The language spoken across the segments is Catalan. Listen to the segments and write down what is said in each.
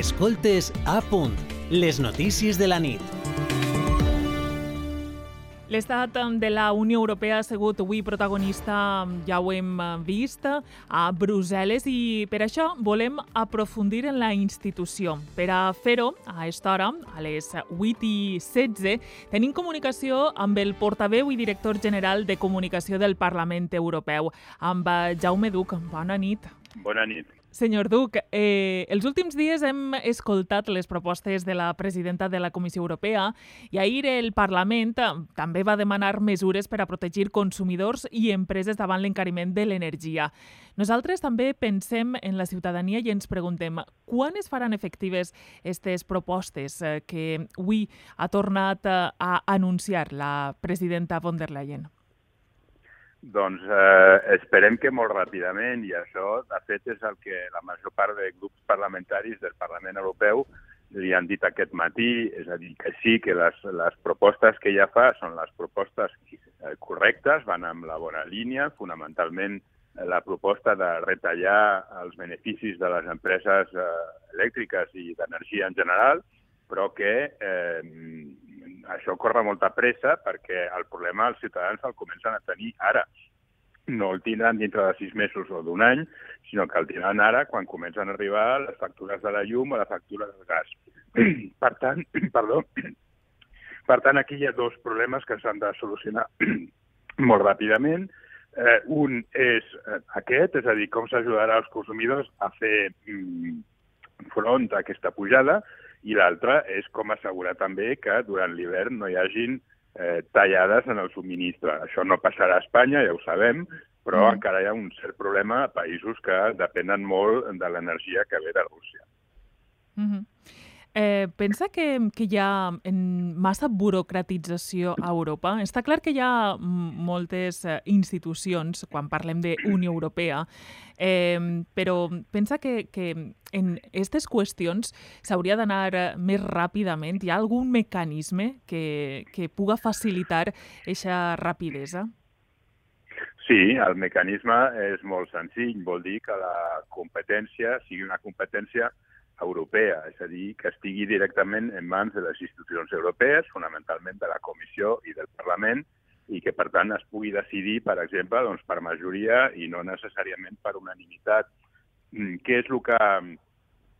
Escoltes a punt, les notícies de la nit. L'estat de la Unió Europea ha sigut avui protagonista, ja ho hem vist, a Brussel·les i per això volem aprofundir en la institució. Per a fer-ho, a aquesta hora, a les 8 i 16, tenim comunicació amb el portaveu i director general de comunicació del Parlament Europeu, amb Jaume Duc. Bona nit. Bona nit. Senyor Duc, eh, els últims dies hem escoltat les propostes de la presidenta de la Comissió Europea i ahir el Parlament també va demanar mesures per a protegir consumidors i empreses davant l'encariment de l'energia. Nosaltres també pensem en la ciutadania i ens preguntem quan es faran efectives aquestes propostes eh, que avui ha tornat eh, a anunciar la presidenta von der Leyen? Doncs eh, esperem que molt ràpidament, i això, de fet, és el que la major part de grups parlamentaris del Parlament Europeu li han dit aquest matí, és a dir, que sí, que les, les propostes que ja fa són les propostes eh, correctes, van amb la bona línia, fonamentalment la proposta de retallar els beneficis de les empreses eh, elèctriques i d'energia en general, però que eh, això corre molta pressa perquè el problema els ciutadans el comencen a tenir ara. No el tindran dintre de sis mesos o d'un any, sinó que el tindran ara quan comencen a arribar les factures de la llum o la factura del gas. per tant, perdó, per tant, aquí hi ha dos problemes que s'han de solucionar molt ràpidament. Eh, un és eh, aquest, és a dir, com s'ajudarà als consumidors a fer mm, front a aquesta pujada, i l'altre és com assegurar també que durant l'hivern no hi hagin eh, tallades en el subministre. Això no passarà a Espanya, ja ho sabem, però mm. encara hi ha un cert problema a països que depenen molt de l'energia que ve de Rússia. Mm -hmm. Eh, pensa que, que hi ha massa burocratització a Europa? Està clar que hi ha moltes eh, institucions, quan parlem de Unió Europea, eh, però pensa que, que en aquestes qüestions s'hauria d'anar eh, més ràpidament? Hi ha algun mecanisme que, que puga facilitar aquesta rapidesa? Sí, el mecanisme és molt senzill. Vol dir que la competència sigui una competència europea, és a dir, que estigui directament en mans de les institucions europees, fonamentalment de la Comissió i del Parlament, i que, per tant, es pugui decidir, per exemple, doncs, per majoria i no necessàriament per unanimitat. Mm, què és el que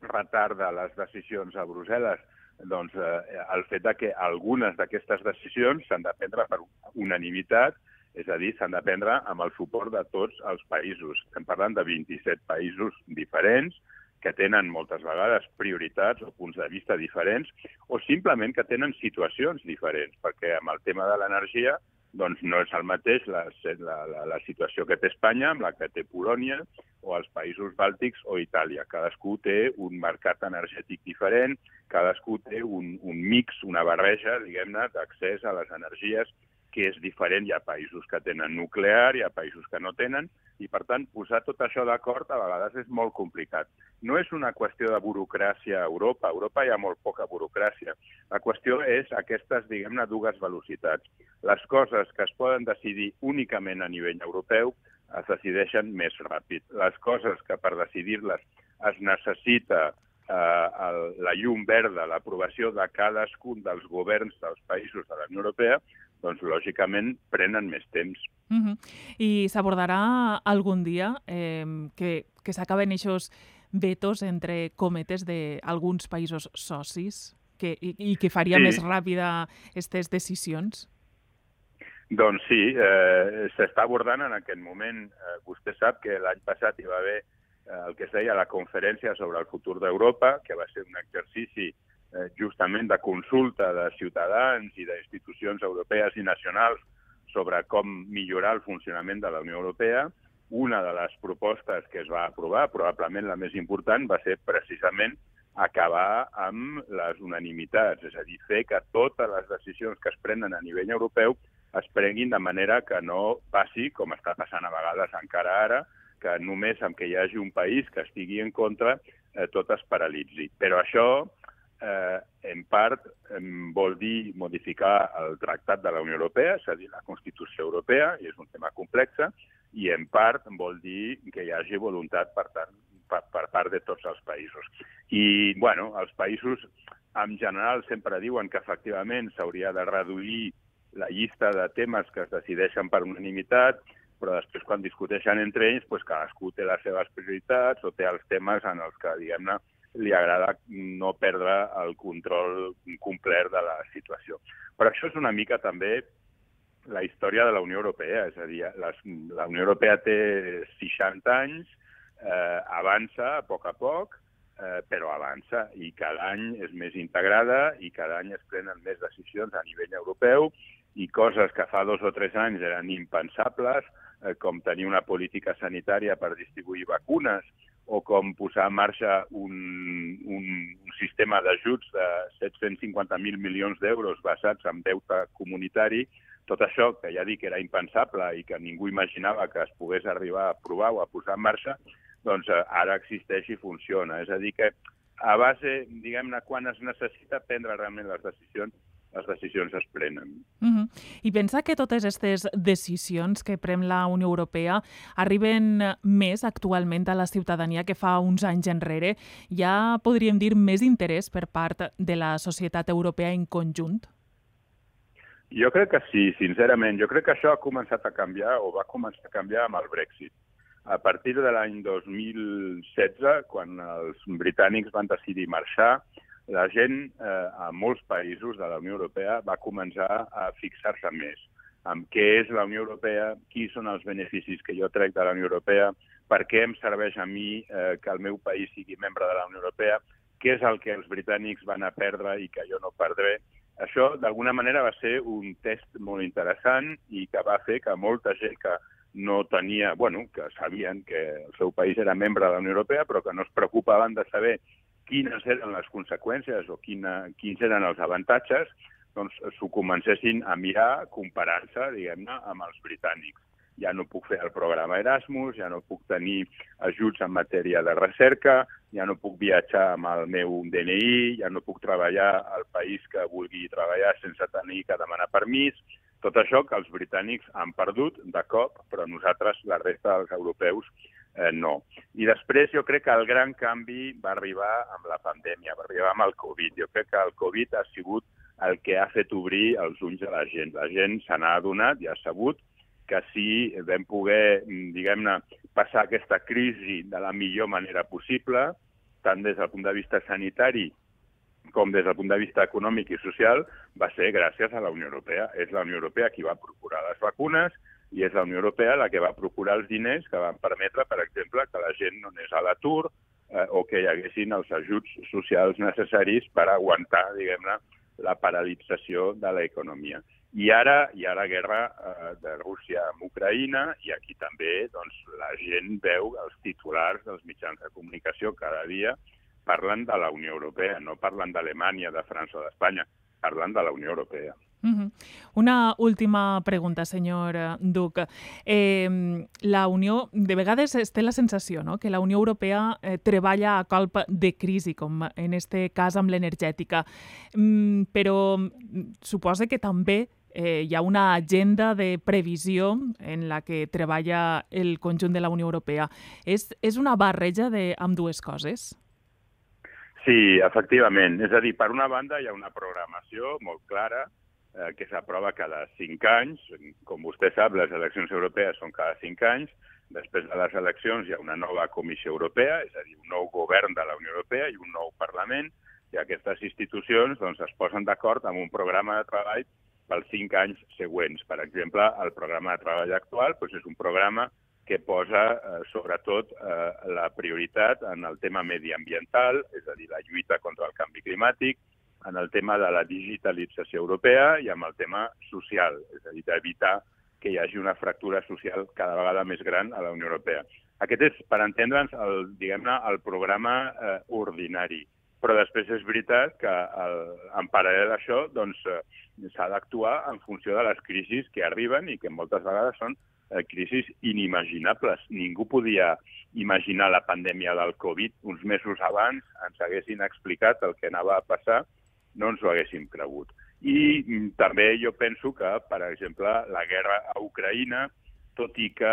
retarda les decisions a Brussel·les? Doncs eh, el fet de que algunes d'aquestes decisions s'han de prendre per unanimitat, és a dir, s'han de prendre amb el suport de tots els països. Estem parlant de 27 països diferents, que tenen moltes vegades prioritats o punts de vista diferents o simplement que tenen situacions diferents, perquè amb el tema de l'energia doncs no és el mateix la, la, la, la situació que té Espanya amb la que té Polònia o els països bàltics o Itàlia. Cadascú té un mercat energètic diferent, cadascú té un, un mix, una barreja, diguem-ne, d'accés a les energies que és diferent. Hi ha països que tenen nuclear, hi ha països que no tenen, i per tant posar tot això d'acord a vegades és molt complicat. No és una qüestió de burocràcia a Europa, a Europa hi ha molt poca burocràcia. La qüestió és aquestes, diguem-ne, dues velocitats. Les coses que es poden decidir únicament a nivell europeu es decideixen més ràpid. Les coses que per decidir-les es necessita eh, el, la llum verda, l'aprovació de cadascun dels governs dels països de la Unió Europea, doncs lògicament prenen més temps. Uh -huh. I s'abordarà algun dia eh, que, que s'acaben aquests vetos entre cometes d'alguns països socis que, i, i que faria sí. més ràpida aquestes decisions? Doncs sí, eh, s'està abordant en aquest moment. Eh, vostè sap que l'any passat hi va haver eh, el que es deia la conferència sobre el futur d'Europa, que va ser un exercici eh, justament de consulta de ciutadans i d'institucions europees i nacionals sobre com millorar el funcionament de la Unió Europea. Una de les propostes que es va aprovar, probablement la més important, va ser precisament acabar amb les unanimitats, és a dir, fer que totes les decisions que es prenen a nivell europeu es prenguin de manera que no passi, com està passant a vegades encara ara, que només amb que hi hagi un país que estigui en contra, eh, tot es paralitzi. Però això eh, en part vol dir modificar el Tractat de la Unió Europea, és a dir, la Constitució Europea, i és un tema complex, i en part vol dir que hi hagi voluntat, per tant, per, per part de tots els països. I, bueno, els països en general sempre diuen que efectivament s'hauria de reduir la llista de temes que es decideixen per unanimitat, però després quan discuteixen entre ells, pues, cadascú té les seves prioritats o té els temes en els que, diguem-ne, li agrada no perdre el control complet de la situació. Però això és una mica també la història de la Unió Europea, és a dir, les, la Unió Europea té 60 anys, eh, avança a poc a poc, eh, però avança i cada any és més integrada i cada any es prenen més decisions a nivell europeu i coses que fa dos o tres anys eren impensables, eh, com tenir una política sanitària per distribuir vacunes o com posar en marxa un, un, sistema d'ajuts de 750.000 milions d'euros basats en deute comunitari, tot això, que ja dic que era impensable i que ningú imaginava que es pogués arribar a provar o a posar en marxa, doncs eh, ara existeix i funciona. És a dir, que a base, diguem-ne, quan es necessita prendre realment les decisions, les decisions es prenen. Uh -huh. I pensa que totes aquestes decisions que pren la Unió Europea arriben més actualment a la ciutadania que fa uns anys enrere? Ja podríem dir més interès per part de la societat europea en conjunt? Jo crec que sí, sincerament. Jo crec que això ha començat a canviar o va començar a canviar amb el Brexit. A partir de l'any 2016, quan els britànics van decidir marxar, la gent eh, a molts països de la Unió Europea va començar a fixar-se més amb què és la Unió Europea, qui són els beneficis que jo trec de la Unió Europea, per què em serveix a mi eh, que el meu país sigui membre de la Unió Europea, què és el que els britànics van a perdre i que jo no perdré. Això, d'alguna manera, va ser un test molt interessant i que va fer que molta gent que no tenia, bueno, que sabien que el seu país era membre de la Unió Europea, però que no es preocupaven de saber quines eren les conseqüències o quina, quins eren els avantatges, doncs s'ho comencessin a mirar comparant-se, diguem-ne, amb els britànics. Ja no puc fer el programa Erasmus, ja no puc tenir ajuts en matèria de recerca, ja no puc viatjar amb el meu DNI, ja no puc treballar al país que vulgui treballar sense tenir que demanar permís. Tot això que els britànics han perdut de cop, però nosaltres, la resta dels europeus, eh, no. I després jo crec que el gran canvi va arribar amb la pandèmia, va arribar amb el Covid. Jo crec que el Covid ha sigut el que ha fet obrir els ulls de la gent. La gent se n'ha adonat i ha sabut que si vam poder, diguem-ne, passar aquesta crisi de la millor manera possible, tant des del punt de vista sanitari com des del punt de vista econòmic i social, va ser gràcies a la Unió Europea. És la Unió Europea qui va procurar les vacunes, i és la Unió Europea la que va procurar els diners que van permetre, per exemple, que la gent no anés a l'atur eh, o que hi haguessin els ajuts socials necessaris per aguantar, diguem-ne, la paralització de l'economia. I ara hi ha la guerra eh, de Rússia amb Ucraïna i aquí també doncs, la gent veu els titulars dels mitjans de comunicació cada dia parlen de la Unió Europea, no parlen d'Alemanya, de França o d'Espanya, parlen de la Unió Europea. Una última pregunta, senyor Duc. Eh, la Unió, de vegades es té la sensació no? que la Unió Europea eh, treballa a colp de crisi, com en este cas amb l'energètica, mm, però suposa que també eh, hi ha una agenda de previsió en la que treballa el conjunt de la Unió Europea. És, és una barreja de amb dues coses? Sí, efectivament. És a dir, per una banda hi ha una programació molt clara eh, que s'aprova cada cinc anys. Com vostè sap, les eleccions europees són cada cinc anys. Després de les eleccions hi ha una nova Comissió Europea, és a dir, un nou govern de la Unió Europea i un nou Parlament, i aquestes institucions doncs, es posen d'acord amb un programa de treball pels cinc anys següents. Per exemple, el programa de treball actual doncs, és un programa que posa eh, sobretot eh, la prioritat en el tema mediambiental, és a dir, la lluita contra el canvi climàtic, en el tema de la digitalització europea i amb el tema social, és a dir, d'evitar que hi hagi una fractura social cada vegada més gran a la Unió Europea. Aquest és, per entendre'ns, el, diguem-ne, el programa eh, ordinari. Però després és veritat que el, en paral·lel a això doncs, eh, s'ha d'actuar en funció de les crisis que arriben i que moltes vegades són crisis inimaginables. Ningú podia imaginar la pandèmia del Covid. Uns mesos abans ens haguessin explicat el que anava a passar no ens ho haguéssim cregut. I mm, també jo penso que, per exemple, la guerra a Ucraïna tot i que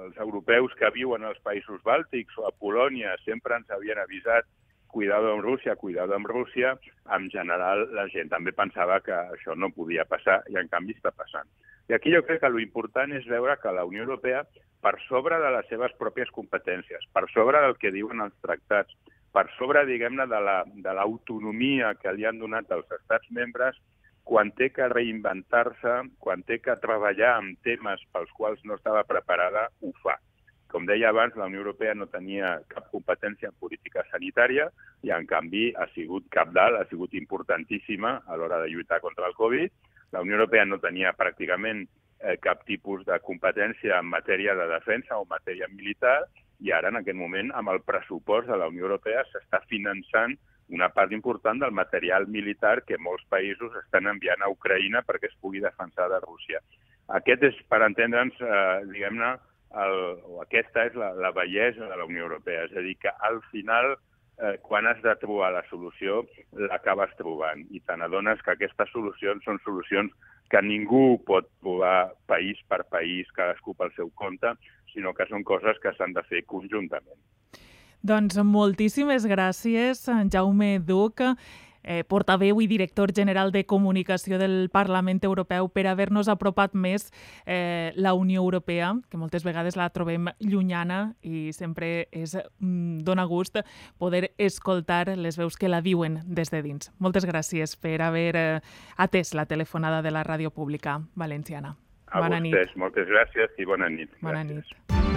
els europeus que viuen als països bàltics o a Polònia sempre ens havien avisat cuidado amb Rússia, cuidado amb Rússia, en general la gent també pensava que això no podia passar i en canvi està passant. I aquí jo crec que l'important és veure que la Unió Europea, per sobre de les seves pròpies competències, per sobre del que diuen els tractats, per sobre, diguem-ne, de l'autonomia la, que li han donat els estats membres, quan té que reinventar-se, quan té que treballar amb temes pels quals no estava preparada, ho fa. Com deia abans, la Unió Europea no tenia cap competència en política sanitària i, en canvi, ha sigut cap dalt, ha sigut importantíssima a l'hora de lluitar contra el Covid. La Unió Europea no tenia pràcticament eh, cap tipus de competència en matèria de defensa o matèria militar i ara, en aquest moment, amb el pressupost de la Unió Europea s'està finançant una part important del material militar que molts països estan enviant a Ucraïna perquè es pugui defensar de Rússia. Aquest és, per entendre'ns, eh, diguem-ne, el, o aquesta és la, la bellesa de la Unió Europea, és a dir, que al final, eh, quan has de trobar la solució, l'acabes trobant. I te n'adones que aquestes solucions són solucions que ningú pot trobar país per país, cadascú pel seu compte, sinó que són coses que s'han de fer conjuntament. Doncs moltíssimes gràcies, Jaume Duc eh, portaveu i director general de comunicació del Parlament Europeu per haver-nos apropat més eh, la Unió Europea, que moltes vegades la trobem llunyana i sempre és mm, dona gust poder escoltar les veus que la viuen des de dins. Moltes gràcies per haver eh, atès la telefonada de la Ràdio Pública Valenciana. A bona vostès, nit. moltes gràcies i bona nit. Bona gràcies. nit.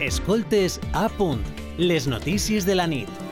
Escoltes a punt les notícies de la nit.